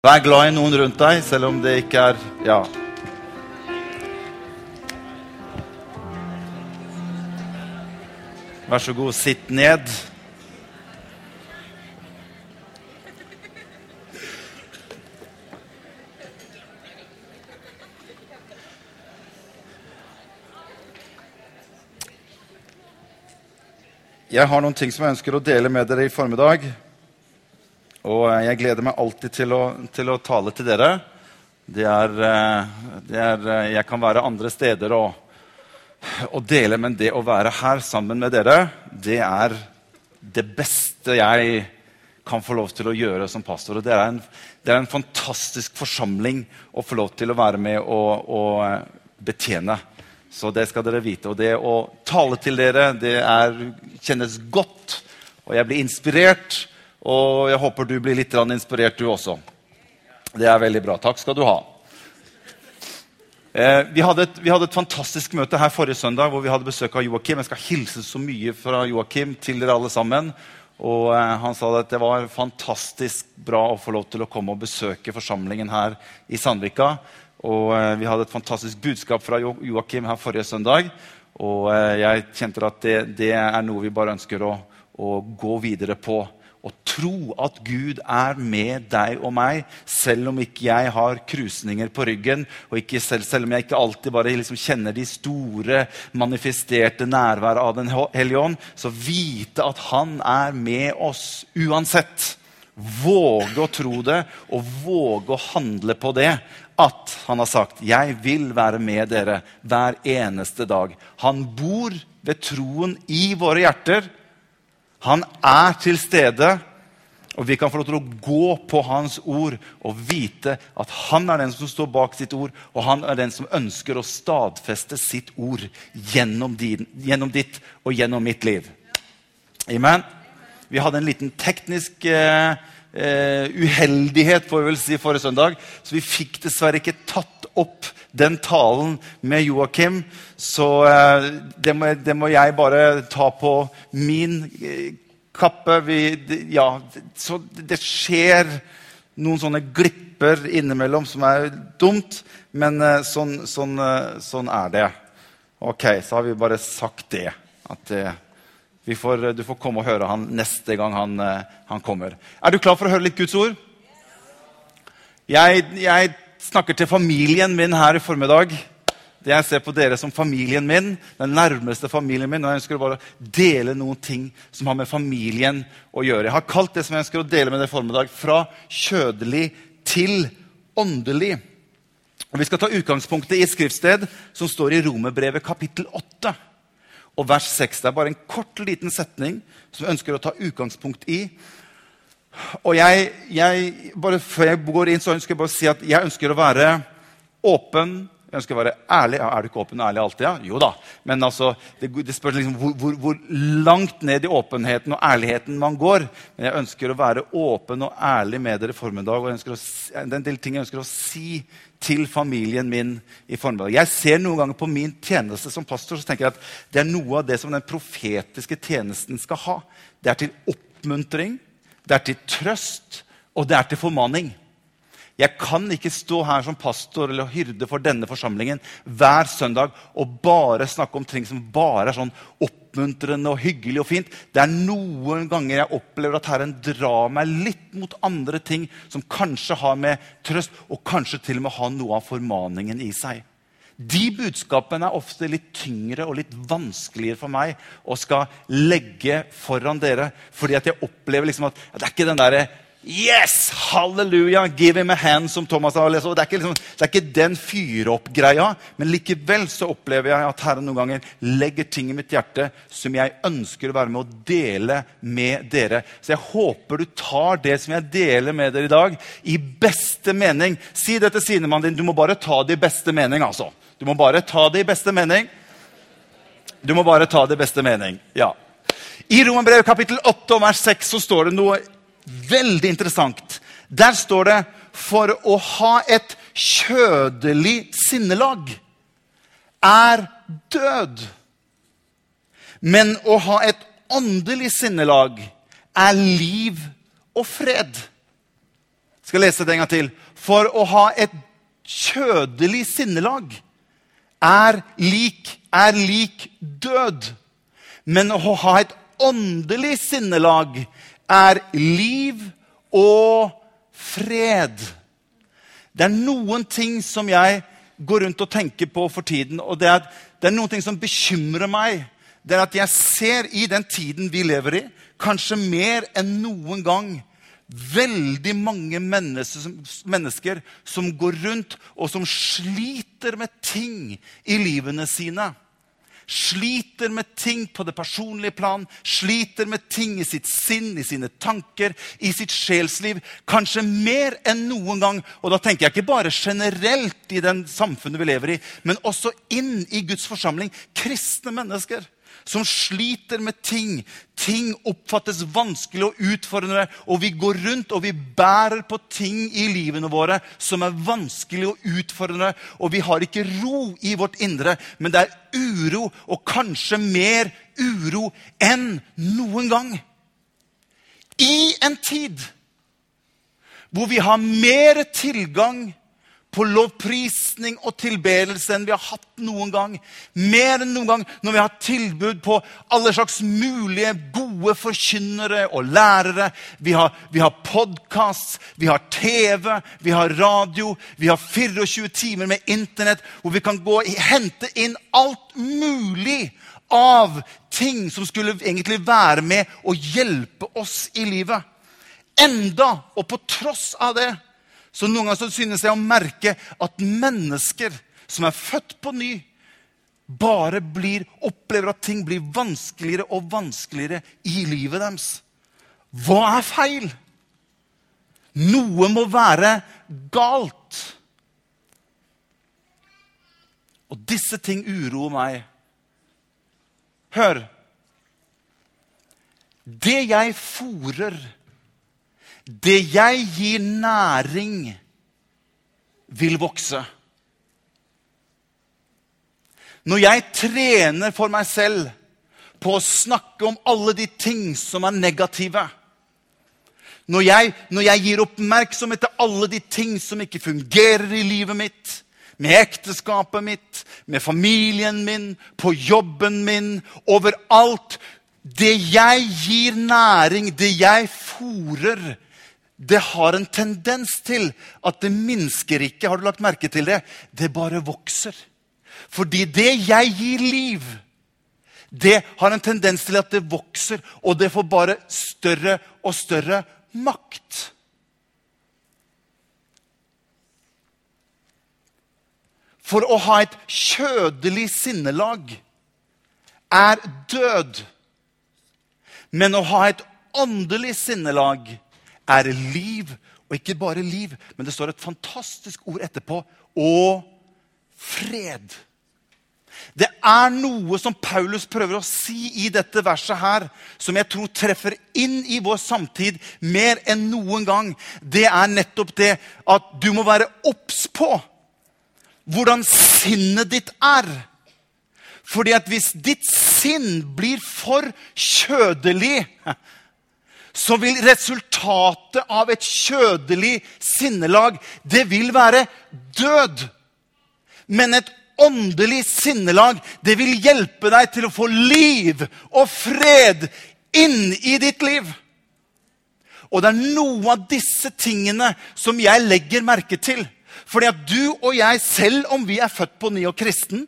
Vær glad i noen rundt deg, selv om det ikke er Ja. Vær så god, sitt ned. Jeg har noen ting som jeg ønsker å dele med dere i formiddag. Og eh, jeg gleder meg alltid til å, til å tale til dere. Det er, eh, det er, eh, Jeg kan være andre steder og, og dele, men det å være her sammen med dere, det er det beste jeg kan få lov til å gjøre som pastor. Og det er en, det er en fantastisk forsamling å få lov til å være med og, og betjene. Så det skal dere vite. Og det å tale til dere, det er, kjennes godt. Og jeg blir inspirert. Og jeg håper du blir litt inspirert, du også. Det er veldig bra. Takk skal du ha. Eh, vi, hadde et, vi, hadde et, fantastisk møte her forrige søndag hvor vi hadde besøk av Joakim. Jeg skal hilse så mye fra Joakim til dere alle sammen. Og eh, Han sa at det var fantastisk bra å få lov til å komme og besøke forsamlingen her i Sandvika. Og eh, Vi hadde et fantastisk budskap fra jo Joakim her forrige søndag. Og eh, jeg kjente at det, det, er noe vi bare ønsker å, å gå videre på og tro at Gud er med deg og meg, selv om ikke jeg har krusninger på ryggen, og selv, selv, om jeg ikke alltid bare liksom kjenner de store, manifesterte nærværet av Den hellige ånd, så vite at Han er med oss uansett. Våge å tro det, og våge å handle på det. At han har sagt 'Jeg vil være med dere hver eneste dag'. Han bor ved troen i våre hjerter. Han er til stede, og vi kan få lov til å gå på hans ord og vite at han er den som står bak sitt ord, og han er den som ønsker å stadfeste sitt ord gjennom, din, gjennom ditt og gjennom mitt liv. Amen. Vi hadde en liten teknisk eh, uheldighet får vi vel si, forrige søndag, så vi fikk dessverre ikke tatt opp den talen med Joakim. Så eh, det må, det, må, jeg bare ta på min eh, kappe. Vi, ja, så det skjer noen sånne glipper innimellom som er dumt, men eh, sånn, sånn, sånn er det. Ok, så har vi bare sagt det. At får, du får komme og høre han neste gang han, han, kommer. Er du klar for å høre litt Guds ord? Jeg, jeg snakker til familien min her i formiddag. Det Jeg ser på dere som familien min, den nærmeste familien min. og Jeg ønsker å bare dele noen ting som har med familien å gjøre. Jeg har kalt det som jeg ønsker å dele med dere i formiddag, fra kjødelig til åndelig. Og Vi skal ta utgangspunktet i et skriftsted som står i Romerbrevet kapittel 8 og vers 6. Det er bare en kort, liten setning som jeg ønsker å ta utgangspunkt i. Og jeg, jeg, bare Før jeg går inn, så ønsker jeg bare å si at jeg ønsker å være åpen. Jeg ønsker å være ærlig. Ja, er du ikke åpen og ærlig alltid? Ja? Jo da. Men altså, det, det spørs liksom hvor, hvor, hvor, langt ned i åpenheten og ærligheten man går. Men jeg ønsker å være åpen og ærlig med dere i formiddag. Og jeg å, er del ting jeg ønsker å si til familien min i formiddag. Jeg ser noen ganger på min tjeneste som pastor så tenker jeg at det er noe av det som den profetiske tjenesten skal ha. Det er til oppmuntring det er til trøst, og det er til formaning. Jeg kan ikke stå her som pastor eller hyrde for denne forsamlingen hver søndag og bare snakke om ting som bare er sånn oppmuntrende og hyggelig og fint. Det er noen ganger jeg opplever at Herren drar meg litt mot andre ting som kanskje har med trøst og kanskje til og med har noe av formaningen i seg. De budskapene er ofte litt tyngre og litt vanskeligere for meg å skal legge foran dere. Fordi jeg opplever liksom at det er ikke den derre Yes! Halleluja! Give him a hand, som Thomas har lest. Det er ikke, liksom, det er ikke den fyre-opp-greia. Men likevel så opplever jeg at Herren noen ganger legger ting i mitt hjerte som jeg ønsker å være med å dele med dere. Så jeg håper du tar det som jeg deler med dere i dag, i beste mening. Si det til sinemannen din. Du må bare ta det i beste mening. altså. Du må bare ta det i beste mening. Du må bare ta det i beste mening. Ja. I Romerbrevet kapittel 8 vers 6 så står det noe veldig interessant. Der står det 'for å ha et kjødelig sinnelag er død'. Men å ha et åndelig sinnelag er liv og fred. Jeg Skal lese det en gang til. For å ha et kjødelig sinnelag er lik, er lik død. Men å ha et åndelig sinnelag er liv og fred. Det er noen ting som jeg går rundt og tenker på for tiden. og det er, det er noen ting som bekymrer meg. Det er at jeg ser i den tiden vi lever i, kanskje mer enn noen gang, veldig mange mennesker som, går rundt og som sliter med ting i livene sine sliter med ting på det personlige plan, sliter med ting i sitt sinn, i sine tanker, i sitt sjelsliv. Kanskje mer enn noen gang. Og da tenker jeg ikke bare generelt i den samfunnet vi lever i, men også inn i Guds forsamling. Kristne mennesker som sliter med ting. Ting oppfattes vanskelig og utfordrende, og vi går rundt og vi bærer på ting i livene våre som er vanskelig og utfordrende, og vi har ikke ro i vårt indre, men det er uro, og kanskje mer uro enn noen gang. I en tid hvor vi har mer tilgang på lovprisning og tilbedelse enn vi har hatt noen gang. Mer enn noen gang når vi har tilbud på alle slags mulige gode forkynnere og lærere. Vi har, vi har podkast, vi har TV, vi har radio, vi har 24 timer med Internett hvor vi kan gå og hente inn alt mulig av ting som skulle egentlig være med og hjelpe oss i livet. Enda, og på tross av det, så noen ganger så synes jeg å merke at mennesker som er født på ny, bare blir, opplever at ting blir vanskeligere og vanskeligere i livet deres. Hva er feil? Noe må være galt. Og disse ting uroer meg. Hør. Det jeg fòrer det jeg gir næring, vil vokse. Når jeg trener for meg selv på å snakke om alle de ting som er negative Når jeg, når jeg gir oppmerksomhet til alle de ting som ikke fungerer i livet mitt, med ekteskapet mitt, med familien min, på jobben min, overalt Det jeg gir næring, det jeg fòrer, det har en tendens til at det minsker ikke. Har du lagt merke til det? Det bare vokser. Fordi det jeg gir liv, det har en tendens til at det vokser, og det får bare større og større makt. For å ha et kjødelig sinnelag er død. Men å ha et åndelig sinnelag er liv. Og ikke bare liv, men det står et fantastisk ord etterpå og fred. Det er noe som Paulus prøver å si i dette verset her, som jeg tror treffer inn i vår samtid mer enn noen gang. Det er nettopp det at du må være obs på hvordan sinnet ditt er. Fordi at hvis ditt sinn blir for kjødelig så vil resultatet av et kjødelig sinnelag det vil være død. Men et åndelig sinnelag det vil hjelpe deg til å få liv og fred inn i ditt liv. Og det er noe av disse tingene som jeg legger merke til. Fordi at du og jeg, selv om vi er født på ny og kristen,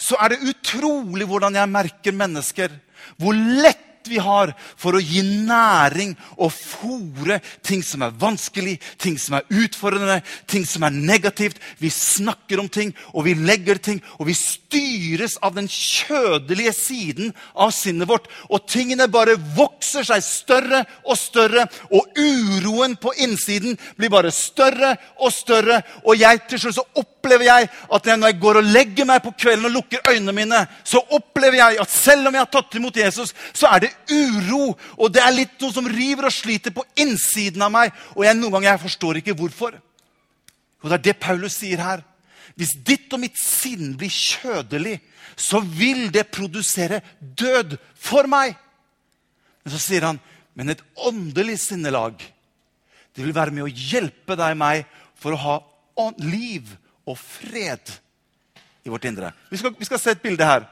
så er det utrolig hvordan jeg merker mennesker. Hvor lett vi har for å gi næring og fòre ting som er vanskelig, ting som er utfordrende, ting som er negativt. Vi snakker om ting, og vi legger ting, og vi styres av den kjødelige siden av sinnet vårt. Og tingene bare vokser seg større og større, og uroen på innsiden blir bare større og større. Og jeg til slutt så opplever jeg at når jeg går og legger meg på kvelden og lukker øynene mine, så opplever jeg at selv om jeg har tatt imot Jesus, så er det uro. Og det er litt noe som river og sliter på innsiden av meg. Og jeg, noen ganger jeg forstår ikke hvorfor. Og det er det Paulus sier her. Hvis ditt og mitt sinn blir kjødelig, så vil det produsere død for meg. Men så sier han, men et åndelig sinnelag, det vil være med å hjelpe deg meg for å ha liv og fred i vårt indre. Vi skal, vi skal se et bilde her.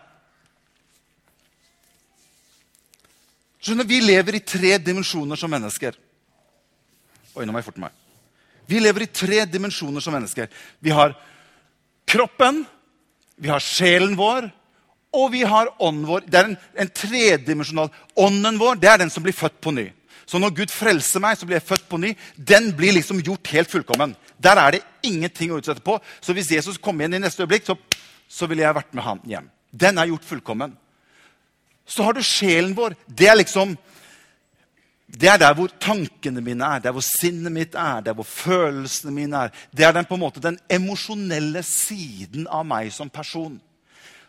Skjønner, Vi lever i tre dimensjoner som mennesker. Oi, nå må jeg forte meg. Vi lever i tre dimensjoner som mennesker. Vi har kroppen, vi har sjelen vår, og vi har ånden vår. Det er en, en tredimensjonal Ånden vår det er den som blir født på ny. Så når Gud frelser meg, så blir jeg født på ny. Den blir liksom gjort helt fullkommen. Der er det ingenting å utsette på. Så hvis Jesus kommer igjen i neste øyeblikk, så, så ville jeg vært med han hjem. Den er gjort fullkommen. Så har du sjelen vår. Det er liksom det er der hvor tankene mine er, der hvor sinnet mitt er, der hvor følelsene mine er. Det er den, på en måte, den emosjonelle siden av meg som person.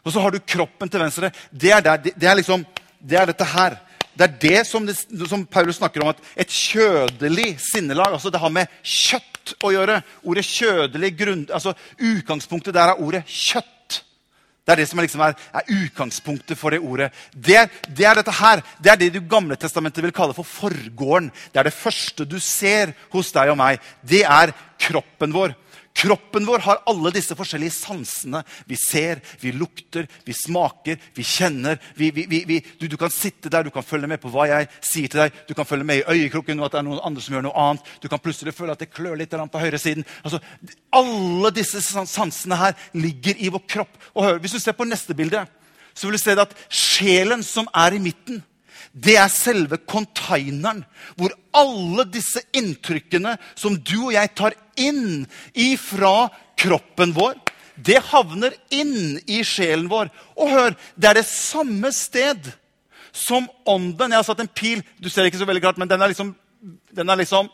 Og så har du kroppen til venstre. Det er, der, det er, liksom, det er dette her. Det er det som, som, Paulus snakker om, at et kjødelig sinnelag altså Det har med kjøtt å gjøre. Ordet kjødelig grunn, altså Utgangspunktet der er ordet kjøtt. Det er det som er, liksom er, er utgangspunktet for det ordet. Det, det, er dette her. Det er det du Gamle testamentet vil kalle for forgården. Det er det første du ser hos deg og meg. Det er kroppen vår. Kroppen vår har alle disse forskjellige sansene. Vi ser, vi lukter, vi smaker, vi kjenner. Vi, vi, vi, du, du, kan sitte der, du kan følge med på hva jeg sier til deg. Du kan følge med i øyekroken og at det er noen andre som gjør noe annet. Du kan plutselig føle at det klør litt på høyresiden. Altså, alle disse sansene her ligger i vår kropp. Og hør, Hvis du ser på neste bilde, så vil du se at sjelen som er i midten, det er selve containeren hvor alle disse inntrykkene som du og jeg tar inn ifra kroppen vår, det havner inn i sjelen vår. Og hør, det er det samme sted som ånden Jeg har satt en pil du ser ikke så veldig klart, men den er liksom, den er liksom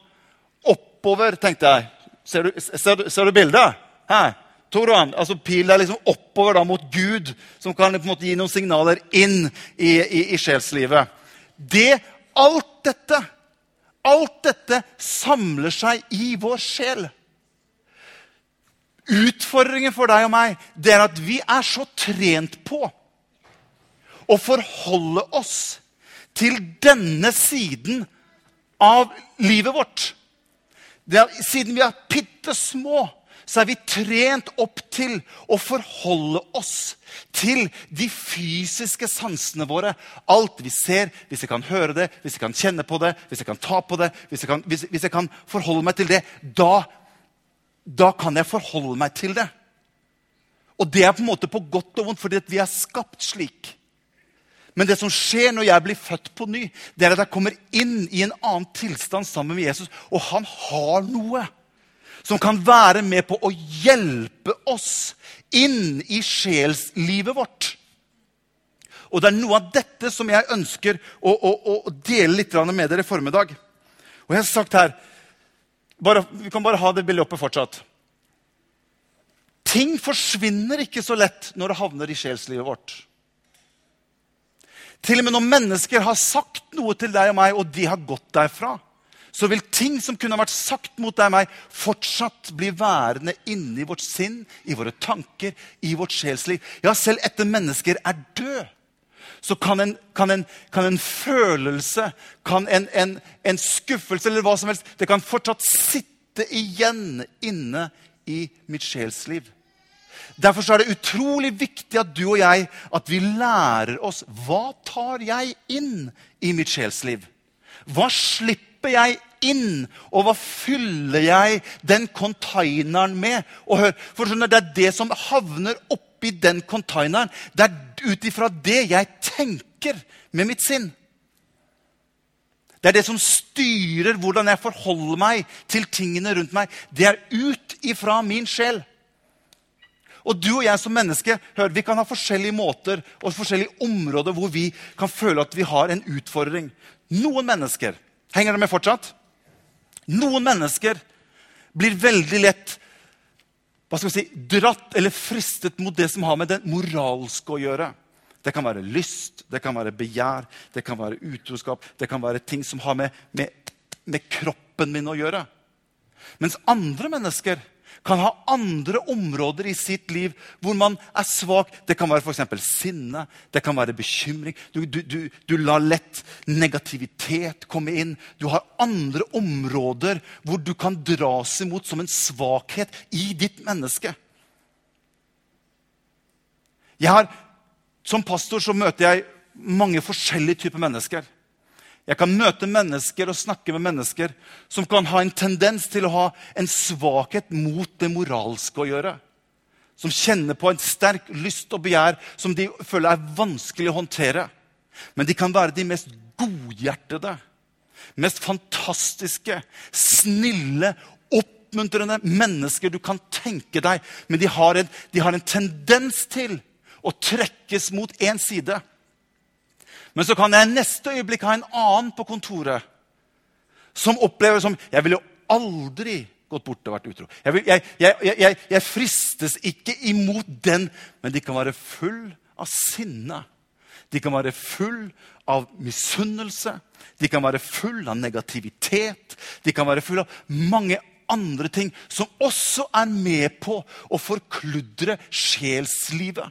oppover, tenkte jeg. Ser du, ser du, ser du bildet? Her. Toran, altså Pilen er liksom oppover da mot Gud, som kan på en måte gi noen signaler inn i, i, i sjelslivet. Det, alt dette, alt dette samler seg i vår sjel. Utfordringen for deg og meg det er at vi er så trent på å forholde oss til denne siden av livet vårt. Siden vi er bitte små, så er vi trent opp til å forholde oss til de fysiske sansene våre. Alt vi ser, hvis jeg kan høre det, hvis jeg kan kjenne på det, hvis jeg kan ta på det, hvis jeg kan, hvis, hvis jeg kan forholde meg til det, da, da kan jeg forholde meg til det. Og det er på en måte på godt og vondt, fordi vi er skapt slik. Men det som skjer når jeg blir født på ny, det er at jeg kommer inn i en annen tilstand sammen med Jesus. Og han har noe som kan være med på å hjelpe oss inn i sjelslivet vårt. Og Det er noe av dette som jeg ønsker å, å, å dele litt med dere i formiddag. Og jeg har sagt her, bare, Vi kan bare ha det bildet oppe fortsatt. Ting forsvinner ikke så lett når det havner i sjelslivet vårt. Til og med når mennesker har sagt noe til deg og meg, og de har gått derfra, så vil ting som kunne vært sagt mot deg og meg, fortsatt bli værende inni vårt sinn, i våre tanker, i vårt sjelsliv. Ja, selv etter mennesker er død, så kan en, kan en, kan en følelse, kan en, en, skuffelse eller hva som helst, det kan fortsatt sitte igjen inne i mitt sjelsliv. Derfor er det utrolig viktig at du og jeg at vi lærer oss hva tar jeg inn i mitt sjelsliv. Hva slipper jeg inn? Og hva fyller jeg den containeren med? Og hør, for skjønner, Det er det som havner oppi den containeren. Det er ut ifra det jeg tenker med mitt sinn. Det er det som styrer hvordan jeg forholder meg til tingene rundt meg. Det er ut ifra min sjel. Og du og jeg som menneske hør, vi kan ha forskjellige måter og forskjellige områder hvor vi kan føle at vi har en utfordring. Noen mennesker Henger det med fortsatt? Noen mennesker blir veldig lett hva skal vi si, dratt eller fristet mot det som har med det moralske å gjøre. Det kan være lyst, det kan være begjær, det kan være utroskap. Det kan være ting som har med, med, med kroppen min å gjøre. Mens andre mennesker kan ha andre områder i sitt liv hvor man er svak. Det kan være f.eks. sinne, det kan være bekymring. Du, du, du, du, lar lett negativitet komme inn. Du har andre områder hvor du kan dras imot som en svakhet i ditt menneske. Jeg har, som pastor så møter jeg mange forskjellige typer mennesker. Jeg kan møte mennesker og snakke med mennesker som kan ha en tendens til å ha en svakhet mot det moralske å gjøre. Som kjenner på en sterk lyst og begjær som de føler er vanskelig å håndtere. Men de kan være de mest godhjertede, mest fantastiske, snille, oppmuntrende mennesker du kan tenke deg. Men de har en, de har en tendens til å trekkes mot én side. Men så kan jeg neste øyeblikk ha en annen på kontoret som opplever som Jeg ville aldri gått bort og vært utro. Jeg, vil, jeg, jeg, jeg, fristes ikke imot den, men de kan være full av sinne. De kan være full av misunnelse. De kan være full av negativitet. De kan være full av mange andre ting som også er med på å forkludre sjelslivet.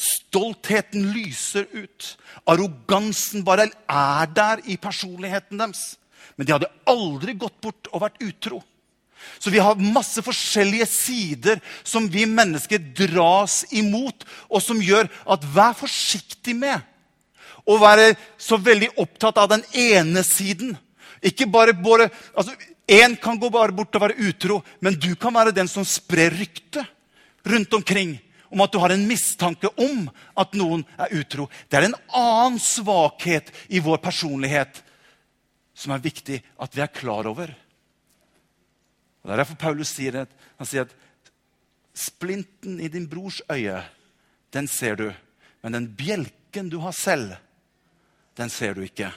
Stoltheten lyser ut. Arrogansen bare er der i personligheten deres. Men de hadde aldri gått bort og vært utro. Så vi har masse forskjellige sider som vi mennesker dras imot, og som gjør at vær forsiktig med å være så veldig opptatt av den ene siden. Ikke bare, bare altså, Én kan gå bare bort og være utro, men du kan være den som sprer rykte rundt omkring om at du har en mistanke om at noen er utro. Det er en annen svakhet i vår personlighet som er viktig at vi er klar over. Og Det er derfor Paulus sier at, han sier at splinten i din brors øye, den ser du. Men den bjelken du har selv, den ser du ikke.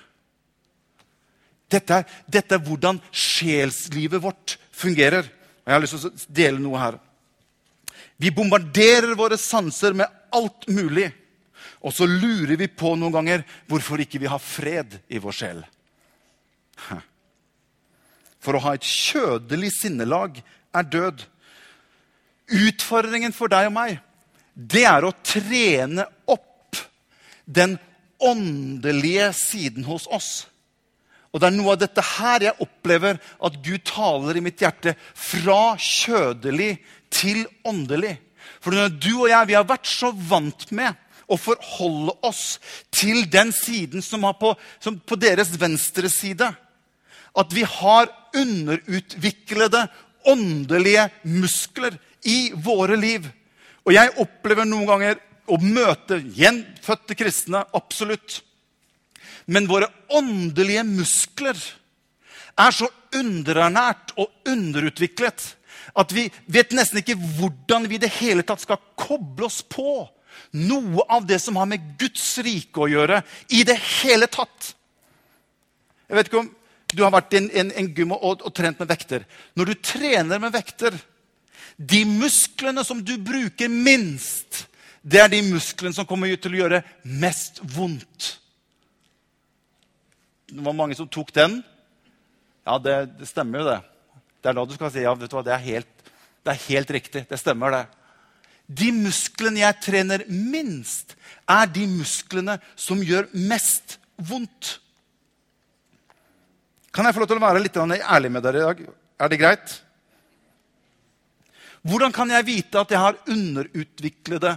Dette er, dette er hvordan sjelslivet vårt fungerer. Og Jeg har lyst til å dele noe her. Vi bombarderer våre sanser med alt mulig. Og så lurer vi på noen ganger hvorfor ikke vi har fred i vår sjel. For å ha et kjødelig sinnelag er død. Utfordringen for deg og meg, det er å trene opp den åndelige siden hos oss. Og det er noe av dette her jeg opplever at Gud taler i mitt hjerte. Fra kjødelig til åndelig. For når du og jeg vi har vært så vant med å forholde oss til den siden som er på, som på deres venstre side, at vi har underutviklede åndelige muskler i våre liv. Og jeg opplever noen ganger å møte gjenfødte kristne, absolutt. Men våre åndelige muskler er så underernært og underutviklet at vi vet nesten ikke hvordan vi i det hele tatt skal koble oss på noe av det som har med Guds rike å gjøre, i det hele tatt. Jeg vet ikke om du har vært i en, en, en gym og, og, trent med vekter. Når du trener med vekter De musklene som du bruker minst, det er de musklene som kommer til å gjøre mest vondt. Det var mange som tok den. Ja, det, det stemmer jo, det. Det er da du skal si ja, vet du hva, det er helt, det er helt riktig. Det stemmer, det. De musklene jeg trener minst, er de musklene som gjør mest vondt. Kan jeg få lov til å være litt ærlig med dere i dag? Er det greit? Hvordan kan jeg vite at jeg har underutviklede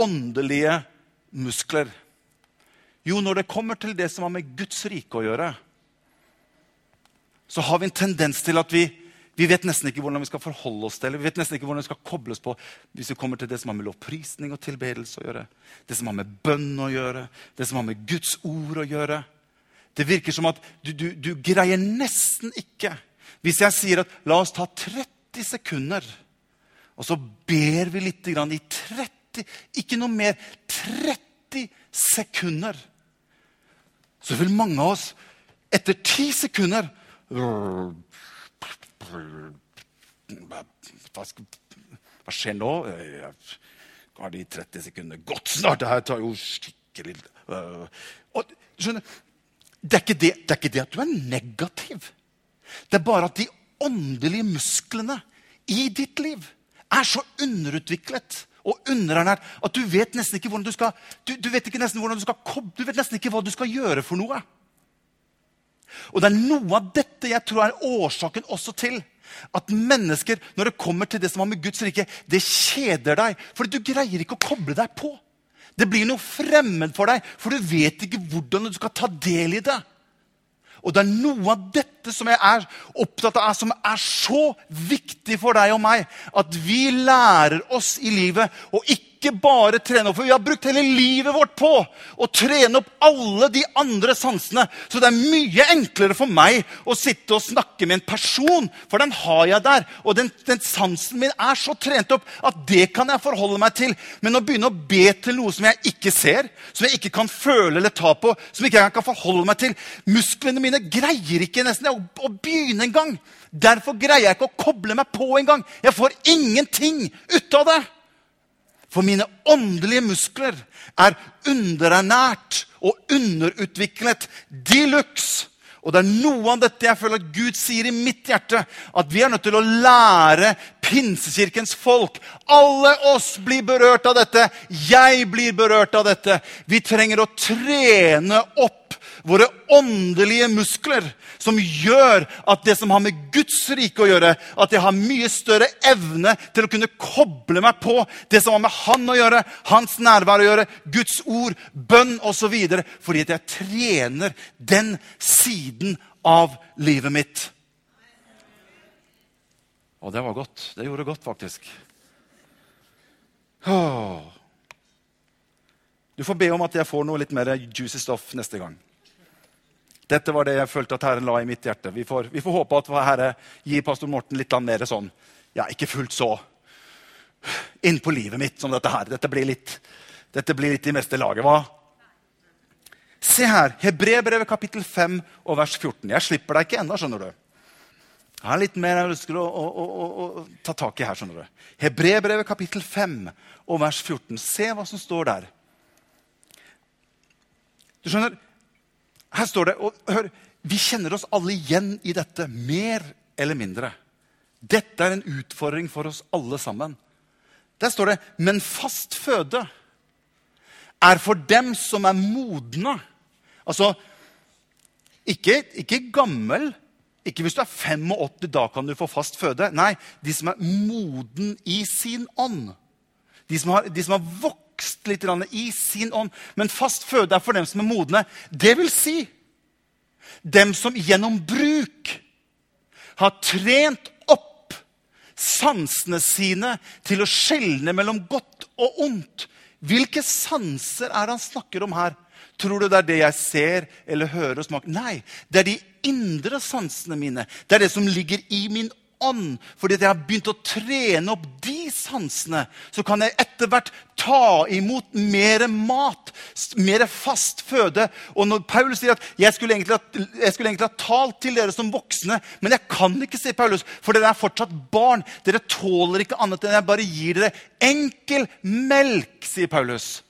åndelige muskler? Jo, når det kommer til det som har med Guds rike å gjøre, så har vi en tendens til at vi vi vet nesten ikke hvordan vi skal forholde oss til det. Vi vet nesten ikke hvordan vi skal kobles på hvis vi kommer til det som har med lovprisning og tilbedelse å gjøre. Det som har med bønn å gjøre, det som har med Guds ord å gjøre. Det virker som at du, du, du greier nesten ikke Hvis jeg sier at la oss ta 30 sekunder, og så ber vi litt i 30 Ikke noe mer. 30 sekunder. Så vil mange av oss etter 10 sekunder hva, hva skjer nå? Har de 30 sekunder gått snart? Det her tar jo skikkelig øh. og, skjønner, det er, det, det er ikke det at du er negativ. Det er bare at de åndelige musklene i ditt liv er så underutviklet og underernært at du vet nesten ikke hvordan du skal du, du vet nesten hvordan du skal du vet nesten ikke hva du skal gjøre for noe. Og det er noe av dette jeg tror er årsaken også til at mennesker, når det kommer til det som har med Guds rike, det kjeder deg. For du greier ikke å koble deg på. Det blir noe fremmed for deg, for du vet ikke hvordan du skal ta del i det. Og det er noe av dette som jeg er opptatt av, som er så viktig for deg og meg. At vi lærer oss i livet å ikke ikke bare trene opp, for vi har brukt hele livet vårt på å trene opp alle de andre sansene. Så det er mye enklere for meg å sitte og snakke med en person, for den har jeg der. Og den, den sansen min er så trent opp at det kan jeg forholde meg til. Men å begynne å be til noe som jeg ikke ser, som jeg ikke kan føle eller ta på, som ikke jeg kan forholde meg til Musklene mine greier ikke nesten å, å begynne engang. Derfor greier jeg ikke å koble meg på engang. Jeg får ingenting ut av det. For mine åndelige muskler er underernært og underutviklet de luxe. Og det er noe av dette jeg føler at Gud sier i mitt hjerte. At vi er nødt til å lære Pinsekirkens folk. Alle oss blir berørt av dette. Jeg blir berørt av dette. Vi trenger å trene opp våre åndelige muskler, som gjør at det som har med Guds rike å gjøre, at jeg har mye større evne til å kunne koble meg på det som har med Han å gjøre, Hans nærvær å gjøre, Guds ord, bønn osv. Fordi at jeg trener den siden av livet mitt. Og det var godt. Det gjorde godt, faktisk. Du får be om at jeg får noe litt mer juicy stoff neste gang. Dette var det jeg følte at Herren la i mitt hjerte. Vi får, vi får håpe at Herre gir pastor Morten litt mer sånn Ja, ikke fullt så inn på livet mitt som dette her. Dette blir litt, dette blir litt i meste laget, hva? Se her. Hebrebrevet kapittel 5 og vers 14. Jeg slipper deg ikke ennå, skjønner du. Jeg har litt mer jeg ønsker å, å, å, å, ta tak i her. skjønner du. Hebrebrevet kapittel 5 og vers 14. Se hva som står der. Du skjønner, her står det og hør, Vi kjenner oss alle igjen i dette, mer eller mindre. Dette er en utfordring for oss alle sammen. Der står det Men fast føde er for dem som er modne. Altså ikke, ikke gammel. Ikke hvis du er 85, da kan du få fast føde. Nei, de som er moden i sin ånd. De som har, de som har vokst litt i sin ånd. Men fast føde er for dem som er modne. Det vil si dem som gjennom bruk har trent opp sansene sine til å skjelne mellom godt og ondt. Hvilke sanser er det han snakker om her? Tror du det er det jeg ser eller hører og smaker? Nei, det er de indre sansene mine. Det er det som ligger i min ånd. Fordi jeg har begynt å trene opp de sansene, så kan jeg etter hvert ta imot mer mat, mer fast føde. Og når Paulus sier at jeg skulle, egentlig jeg skulle egentlig ha talt til dere som voksne, men jeg kan ikke, sier Paulus, for dere er fortsatt barn. Dere tåler ikke annet enn jeg bare gir dere enkel melk, sier Paulus.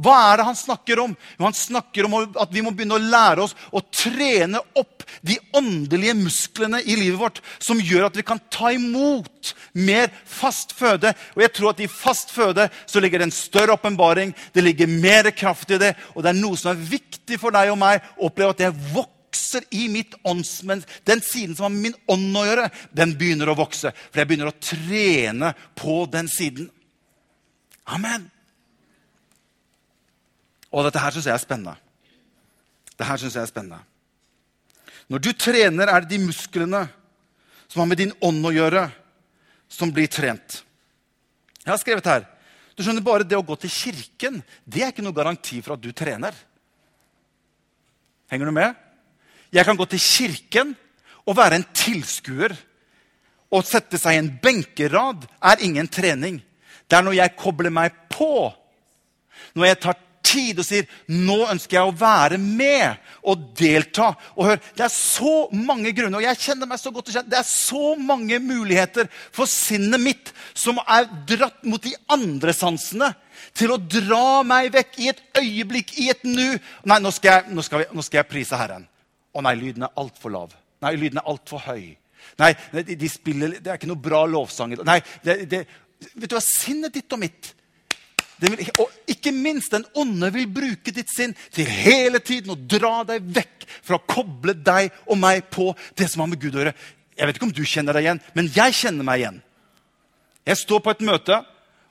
Hva er det han snakker om? Jo, han snakker om at vi må begynne å lære oss å trene opp de åndelige musklene i livet vårt som gjør at vi kan ta imot mer fast føde. Og jeg tror at i fast føde så ligger det en større åpenbaring, det ligger mer kraft i det, og det er noe som er viktig for deg og meg å oppleve at det vokser i mitt åndsmenn. Den siden som har med min ånd å gjøre, den begynner å vokse. For jeg begynner å trene på den siden. Amen. Og dette her syns jeg er spennende. Det her synes jeg er spennende. Når du trener, er det de musklene som har med din ånd å gjøre, som blir trent. Jeg har skrevet her du skjønner Bare det å gå til kirken det er ikke noe garanti for at du trener. Henger du med? Jeg kan gå til kirken og være en tilskuer. Å sette seg i en benkerad er ingen trening. Det er når jeg kobler meg på, når jeg tar tid og sier nå ønsker jeg å være med og delta. Og hør, Det er så mange grunner, og jeg kjenner meg så godt Det er så mange muligheter for sinnet mitt, som er dratt mot de andre sansene, til å dra meg vekk i et øyeblikk, i et nu. Nei, nå skal jeg, nå skal vi, nå skal jeg prise Herren. Å nei, lyden er altfor lav. Nei, lyden er altfor høy. Nei, de, de spiller, det er ikke noe bra lovsanger. Nei, det, det, vet du hva? Sinnet ditt og mitt vil, Og ikke minst, den onde vil bruke ditt sinn til hele tiden å dra deg vekk fra å koble deg og meg på det som har med Gud å gjøre. Jeg vet ikke om du kjenner deg igjen, men jeg kjenner meg igjen. Jeg står på et møte,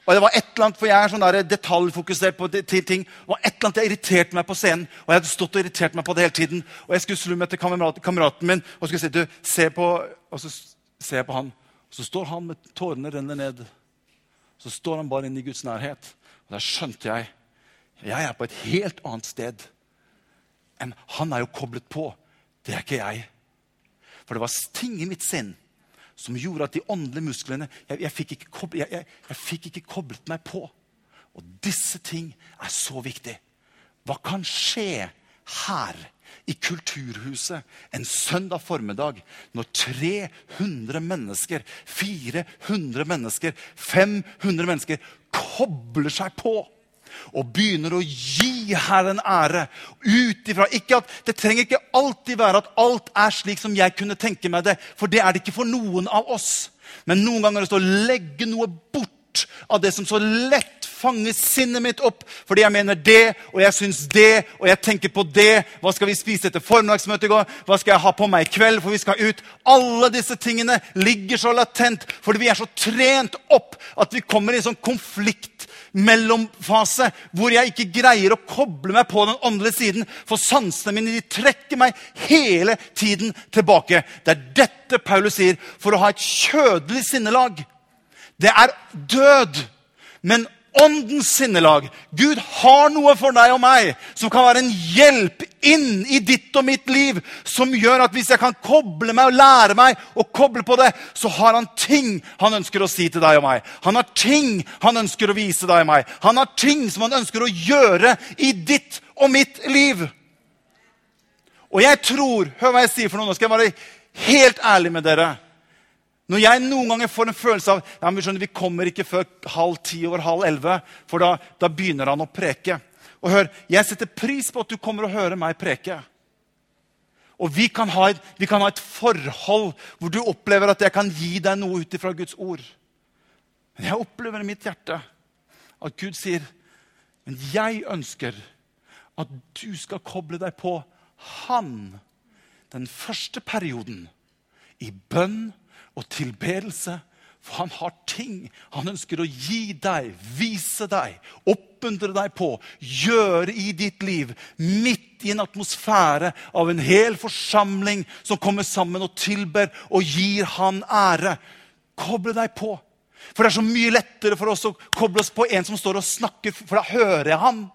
og det var et eller annet, for jeg er sånn der detaljfokusert på ting. Det var et eller annet jeg irriterte meg på scenen, og jeg hadde stått og irritert meg på det hele tiden. Og jeg skulle snu meg til kameraten, kameraten min og skulle si du, se på, og så ser jeg på han. Så står han med tårene renner ned. Så står han bare inne i Guds nærhet. Da skjønte jeg jeg er på et helt annet sted enn han er jo koblet på. Det er ikke jeg. For det var ting i mitt sinn som gjorde at de åndelige musklene jeg, jeg, fikk koblet, jeg, jeg, fikk ikke koblet meg på. Og disse ting er så viktig. Hva kan skje her i Kulturhuset en søndag formiddag når 300 mennesker, 400 mennesker, 500 mennesker kobler seg på? og begynner å gi Herren ære ut ifra Det trenger ikke alltid være at alt er slik som jeg kunne tenke meg det. For det er det ikke for noen av oss. Men noen ganger er det å legge noe bort av det som så lett fanger sinnet mitt opp fordi jeg mener det, og jeg syns det, og jeg tenker på det. Hva skal vi spise etter formiddagsmøtet i går? Hva skal jeg ha på meg i kveld? For vi skal ut. Alle disse tingene ligger så latent fordi vi er så trent opp at vi kommer i en sånn konflikt mellomfase hvor jeg ikke greier å koble meg på den åndelige siden. For sansene mine de trekker meg hele tiden tilbake. Det er dette Paulus sier. For å ha et kjødelig sinnelag, det er død. Men åndens sinnelag. Gud har noe for deg og meg som kan være en hjelp inn i ditt og mitt liv. Som gjør at hvis jeg kan koble meg og lære meg å koble på det, så har han ting han ønsker å si til deg og meg. Han har ting han ønsker å vise deg og meg. Han har ting som han ønsker å gjøre i ditt og mitt liv. Og jeg tror Hør hva jeg sier for noe. Nå skal jeg være helt ærlig med dere. Når jeg noen ganger får en følelse av ja, vi, skjønner, vi kommer ikke før halv ti over halv elleve, for da, da, begynner han å preke. Og hør, Jeg setter pris på at du kommer og hører meg preke. Og vi kan, et, vi kan, ha et, forhold hvor du opplever at jeg kan gi deg noe ut ifra Guds ord. Men jeg opplever i mitt hjerte at Gud sier Men jeg ønsker at du skal koble deg på Han den første perioden i bønn og tilbedelse. For han har ting han ønsker å gi deg, vise deg, oppmuntre deg på, gjøre i ditt liv. Midt i en atmosfære av en hel forsamling som kommer sammen og tilber og gir han ære. Koble deg på. For det er så mye lettere for oss å koble oss på en som står og snakker, for da hører jeg han.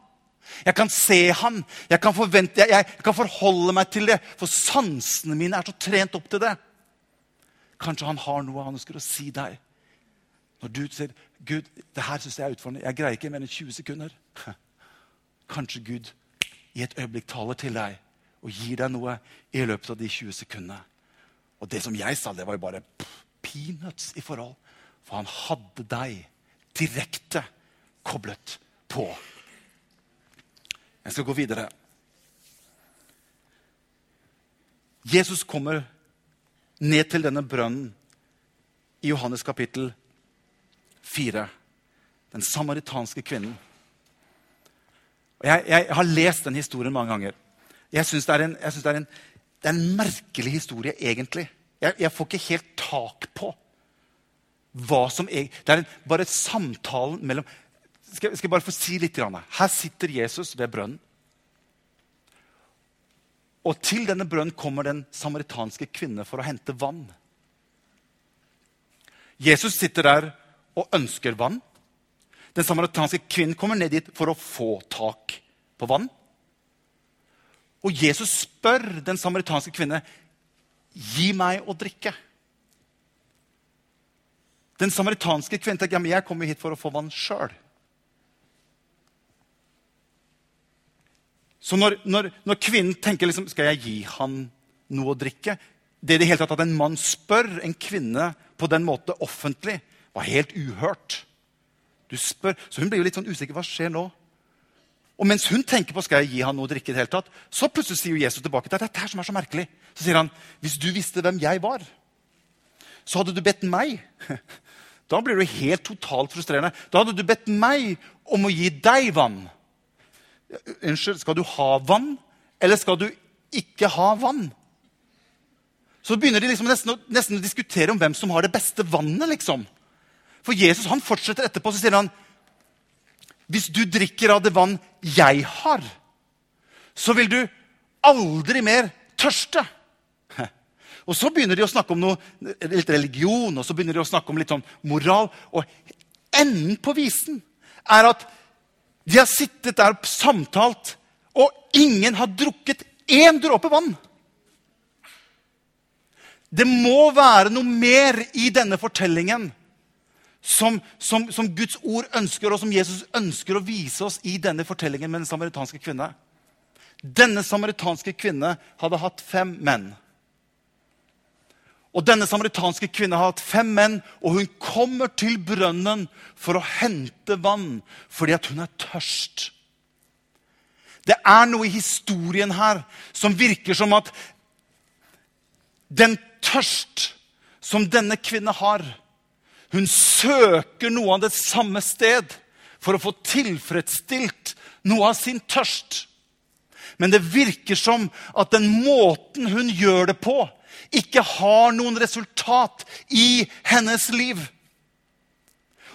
Jeg kan se han, jeg kan, forvente, jeg, jeg kan forholde meg til det, for sansene mine er så trent opp til det. Kanskje han har noe han ønsker å si deg. Når du sier Gud, det her synes jeg er utfordrende. Jeg greier ikke mer enn 20 sekunder. Kanskje Gud i et øyeblikk taler til deg og gir deg noe i løpet av de 20 sekundene. Og det som jeg sa, det var jo bare peanuts i forhold. For han hadde deg direkte koblet på. Jeg skal gå videre. Jesus kommer ned til denne brønnen i Johannes kapittel 4. Den samaritanske kvinnen. Jeg, jeg, har lest den historien mange ganger. Jeg syns det, det, det, er en merkelig historie, egentlig. Jeg, jeg, får ikke helt tak på hva som er Det er en, bare samtalen mellom skal, skal jeg bare få si litt? Her sitter Jesus ved brønnen. Og til denne brønnen kommer den samaritanske kvinne for å hente vann. Jesus sitter der og ønsker vann. Den samaritanske kvinnen kommer ned dit for å få tak på vann. Og Jesus spør den samaritanske kvinne, 'Gi meg å drikke'. Den samaritanske kvinnen tenker, 'Jeg kommer hit for å få vann sjøl'. Så når, når, når, kvinnen tenker liksom, skal jeg gi han noe å drikke Det i det hele tatt at en mann spør en kvinne på den måten offentlig, var helt uhørt. Du spør, Så hun blir jo litt sånn usikker. Hva skjer nå? Og mens hun tenker på skal jeg gi han noe å drikke, i det hele tatt, så plutselig sier Jesus tilbake til det dette her som er så merkelig. Så sier han, hvis du visste hvem jeg var, så hadde du bedt meg. Da blir du helt totalt frustrerende. Da hadde du bedt meg om å gi deg vann. Unnskyld, skal du ha vann, eller skal du ikke ha vann? Så begynner de liksom nesten, å, nesten å diskutere om hvem som har det beste vannet. liksom. For Jesus han fortsetter etterpå så sier han, hvis du drikker av det vann jeg har, så vil du aldri mer tørste. Og så begynner de å snakke om noe, litt religion og så begynner de å snakke om litt sånn moral. Og enden på visen er at de har sittet der og samtalt, og ingen har drukket én dråpe vann. Det må være noe mer i denne fortellingen som, som, som, Guds ord ønsker, og som Jesus ønsker å vise oss i denne fortellingen med den samaritanske kvinne. Denne samaritanske kvinne hadde hatt fem menn. Og Denne samaritanske kvinnen har hatt fem menn, og hun kommer til brønnen for å hente vann fordi at hun er tørst. Det er noe i historien her som virker som at den tørst som denne kvinnen har Hun søker noe av det samme sted for å få tilfredsstilt noe av sin tørst. Men det virker som at den måten hun gjør det på, ikke har noen resultat i hennes liv.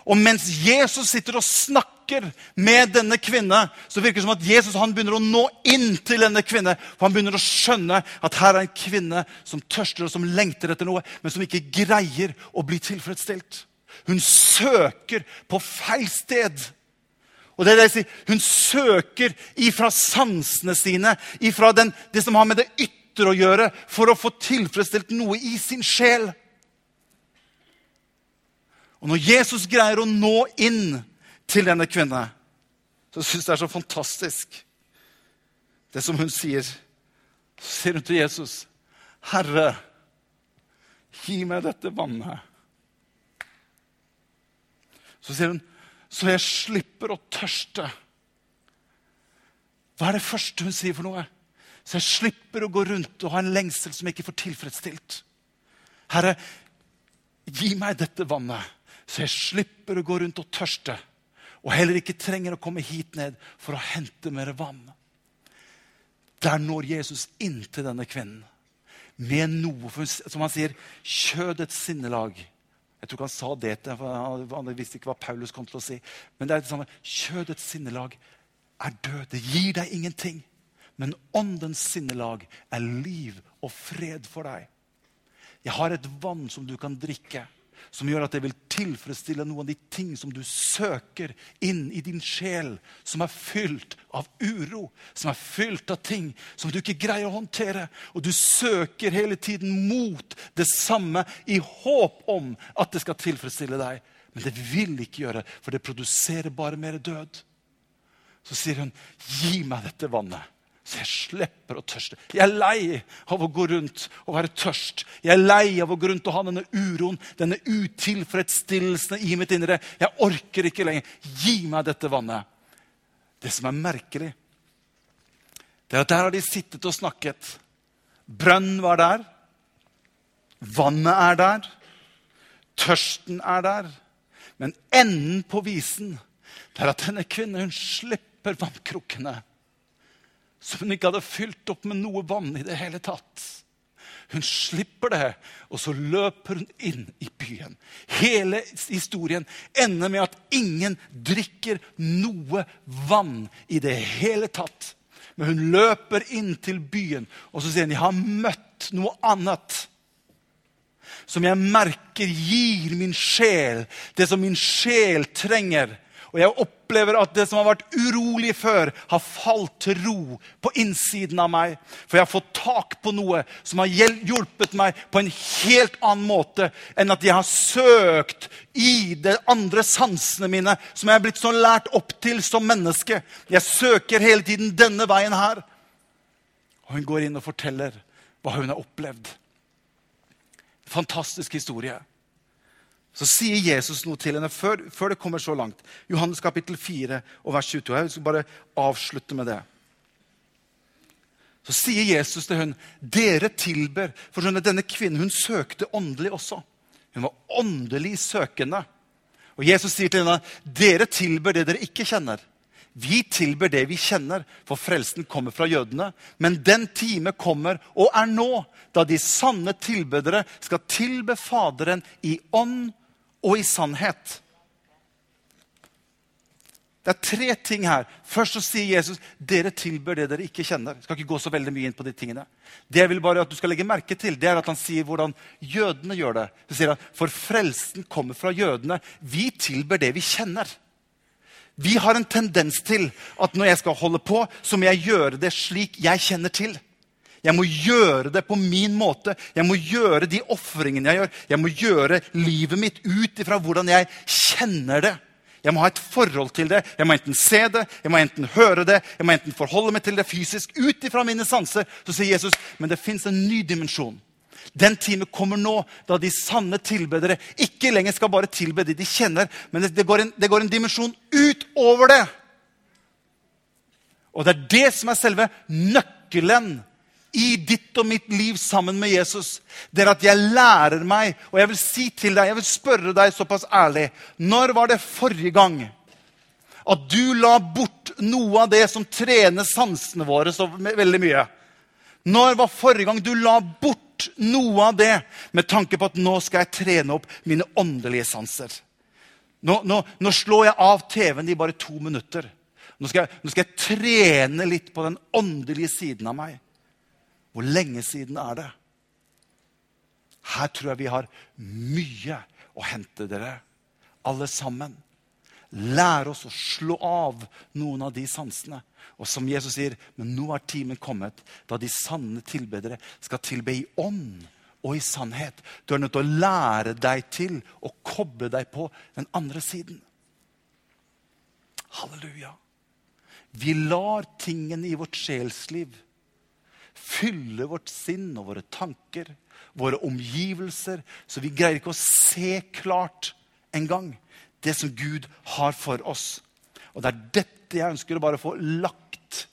Og mens Jesus sitter og snakker med denne kvinne, så virker det som at Jesus begynner å nå inn til denne kvinne. For han begynner å skjønne at her er en kvinne som tørster og som lengter etter noe, men som ikke greier å bli tilfredsstilt. Hun søker på feil sted. Og det er det jeg sier, Hun søker ifra sansene sine, ifra den, det som har med det ytre å gjøre for å få tilfredsstilt noe i sin sjel. Og når Jesus greier å nå inn til denne kvinne, så syns jeg det er så fantastisk, det som hun sier. Så sier hun til Jesus, 'Herre, gi meg dette vannet.' Så sier hun, 'Så jeg slipper å tørste'. Hva er det første hun sier for noe? Så jeg slipper å gå rundt og ha en lengsel som jeg ikke får tilfredsstilt. Herre, gi meg dette vannet, så jeg slipper å gå rundt og tørste. Og heller ikke trenger å komme hit ned for å hente mer vann. Der når Jesus inn til denne kvinnen med noe som han sier, kjødets sinnelag. Jeg tror ikke han sa det til Han visste ikke hva Paulus kom til å si. Men det er det samme. Kjødets sinnelag er død. Det gir deg ingenting. Men åndens sinnelag er liv og fred for deg. Jeg har et vann som du kan drikke, som gjør at det vil tilfredsstille noen av de ting som du søker inn i din sjel, som er fylt av uro, som er fylt av ting som du ikke greier å håndtere. Og du søker hele tiden mot det samme i håp om at det skal tilfredsstille deg. Men det vil ikke gjøre, for det produserer bare mer død. Så sier hun, 'Gi meg dette vannet.' Så jeg slipper å tørste. Jeg er lei av å gå rundt og være tørst. Jeg er lei av å gå rundt og ha denne uroen, denne utilfredsstillelsen i mitt indre. Jeg orker ikke lenger. Gi meg dette vannet. Det som er merkelig, det er at der har de sittet og snakket. Brønnen var der. Vannet er der. Tørsten er der. Men enden på visen det er at denne kvinnen hun slipper vannkrukkene som hun ikke hadde fylt opp med noe vann i det hele tatt. Hun slipper det, og så løper hun inn i byen. Hele historien ender med at ingen drikker noe vann i det hele tatt. Men hun løper inn til byen, og så sier hun, 'Jeg har møtt noe annet' som jeg merker gir min sjel det som min sjel trenger og jeg opplever at det som har vært urolig før, har falt til ro på innsiden av meg. For jeg har fått tak på noe som har hjulpet meg på en helt annen måte enn at jeg har søkt i de andre sansene mine, som jeg er blitt så lært opp til som menneske. Jeg søker hele tiden denne veien her. Og hun går inn og forteller hva hun har opplevd. Fantastisk historie. Så sier Jesus noe til henne før, før, det kommer så langt. Johannes kapittel 4 og vers 22. Jeg skal bare avslutte med det. Så sier Jesus til hun, 'Dere tilber.' For skjønner, denne kvinnen hun søkte åndelig også. Hun var åndelig søkende. Og Jesus sier til henne, 'Dere tilber det dere ikke kjenner.' Vi tilber det vi kjenner, for frelsen kommer fra jødene. Men den time kommer, og er nå, da de sanne tilbedere skal tilbe Faderen i ånd og i sannhet. Det er tre ting her. Først så sier Jesus dere tilbør det dere ikke kjenner. Jeg skal ikke gå så veldig mye inn på de tingene. Det jeg vil bare at du skal legge merke til, det er at han sier hvordan jødene gjør det. Så sier han, For frelsen kommer fra jødene. Vi tilber det vi kjenner. Vi har en tendens til at når jeg skal holde på, så må jeg gjøre det slik jeg kjenner til. Jeg må gjøre det på min måte. Jeg må gjøre de ofringene jeg gjør. Jeg må gjøre livet mitt ut ifra hvordan jeg kjenner det. Jeg må ha et forhold til det. Jeg må enten se det, jeg må enten høre det, jeg må enten forholde meg til det fysisk ut ifra mine sanser. Så sier Jesus men det fins en ny dimensjon. Den time kommer nå da de sanne tilbedere ikke lenger skal bare tilbe de de kjenner, men det, går en, det går en dimensjon utover det. Og det er det som er selve nøkkelen i ditt og mitt liv sammen med Jesus, det er at jeg lærer meg Og jeg vil si til deg, jeg vil spørre deg såpass ærlig Når var det forrige gang at du la bort noe av det som trener sansene våre så veldig mye? Når var forrige gang du la bort noe av det med tanke på at nå skal jeg trene opp mine åndelige sanser? Nå, nå, nå slår jeg av TV-en i bare to minutter. Nå skal, jeg, nå skal jeg trene litt på den åndelige siden av meg. Hvor lenge siden er det? Her tror jeg vi har mye å hente, dere. Alle sammen. Lære oss å slå av noen av de sansene. Og som Jesus sier, men nå er timen kommet da de sanne tilbedere skal tilbe i ånd og i sannhet. Du er nødt til å lære deg til å koble deg på den andre siden. Halleluja. Vi lar tingene i vårt sjelsliv fylle vårt sinn og våre tanker, våre omgivelser, så vi greier ikke å se klart engang det som Gud har for oss. Og det er dette jeg ønsker å bare få lagt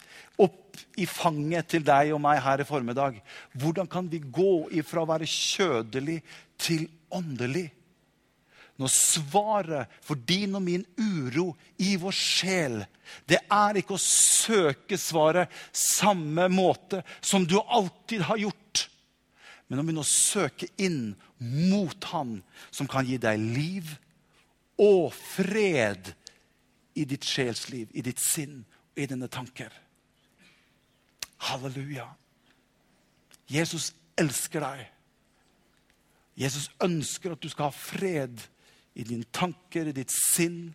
opp i fanget til deg og meg her i formiddag. Hvordan kan vi gå ifra å være kjødelig til åndelig? Når svaret for din og min uro i vår sjel, det er ikke å søke svaret samme måte som du alltid har gjort. Men å begynne å søke inn mot Han som kan gi deg liv og fred i ditt sjelsliv, i ditt sinn og i dine tanker. Halleluja. Jesus elsker deg. Jesus ønsker at du skal ha fred i dine tanker, i ditt sinn.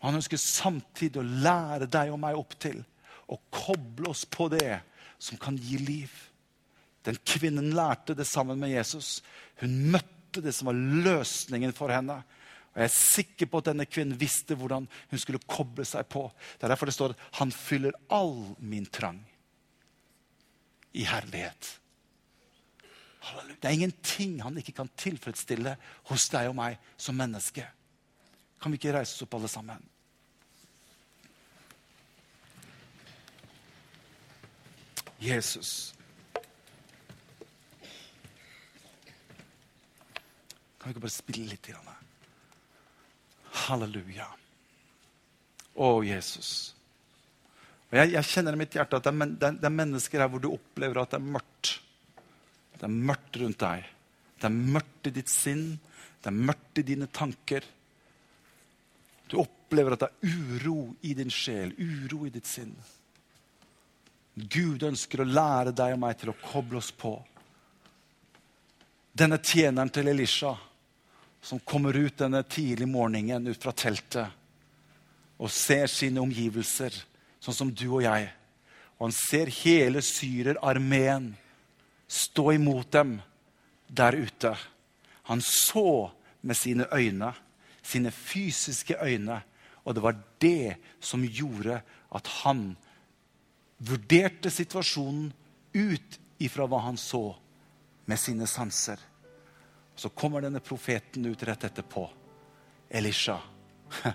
Han ønsker samtidig å lære deg og meg opp til å koble oss på det som kan gi liv. Den kvinnen lærte det sammen med Jesus. Hun møtte det som var løsningen for henne. Og Jeg er sikker på at denne kvinnen visste hvordan hun skulle koble seg på. Det er derfor det står at 'han fyller all min trang i herlighet'. Det er ingenting han ikke kan tilfredsstille hos deg og meg som menneske. Kan vi ikke reise oss opp, alle sammen? Jesus. Kan vi ikke bare spille litt? Grann? Halleluja. Å, Jesus. Og jeg, jeg, kjenner i mitt hjerte at det er, det, det er mennesker her hvor du opplever at det er mørkt. Det er mørkt rundt deg. Det er mørkt i ditt sinn. Det er mørkt i dine tanker. Du opplever at det er uro i din sjel, uro i ditt sinn. Gud ønsker å lære deg og meg til å koble oss på. Denne tjeneren til Elisha som kommer ut denne tidlige morgenen ut fra teltet og ser sine omgivelser, sånn som du og jeg. Og han ser hele syrerarmeen stå imot dem der ute. Han så med sine øyne, sine fysiske øyne, og det var det som gjorde at han vurderte situasjonen ut ifra hva han så med sine sanser. Så kommer denne profeten ut rett etterpå. Elisha.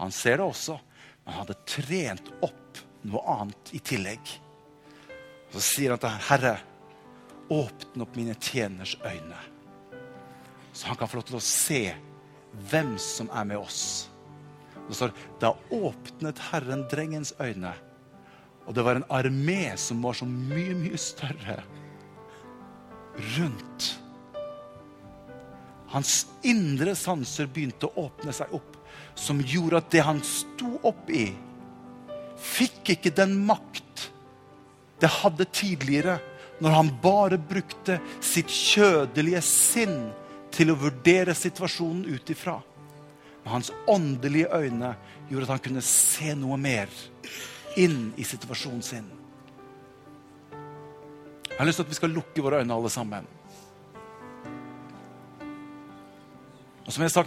Han ser det også, men han hadde trent opp noe annet i tillegg. Så sier han til Herre, Åpne opp mine tjeners øyne. så han kan få lov til å se hvem som er med oss. Det står da åpnet Herren drengens øyne, og det var en armé som var så mye, mye større rundt. Hans indre sanser begynte å åpne seg opp, som gjorde at det han sto opp i, fikk ikke den makt det hadde tidligere, når han bare brukte sitt kjødelige sinn til å vurdere situasjonen ut ifra. Men hans åndelige øyne gjorde at han kunne se noe mer inn i situasjonen sin. Jeg har lyst til at vi skal lukke våre øyne alle sammen. Og som jeg har sagt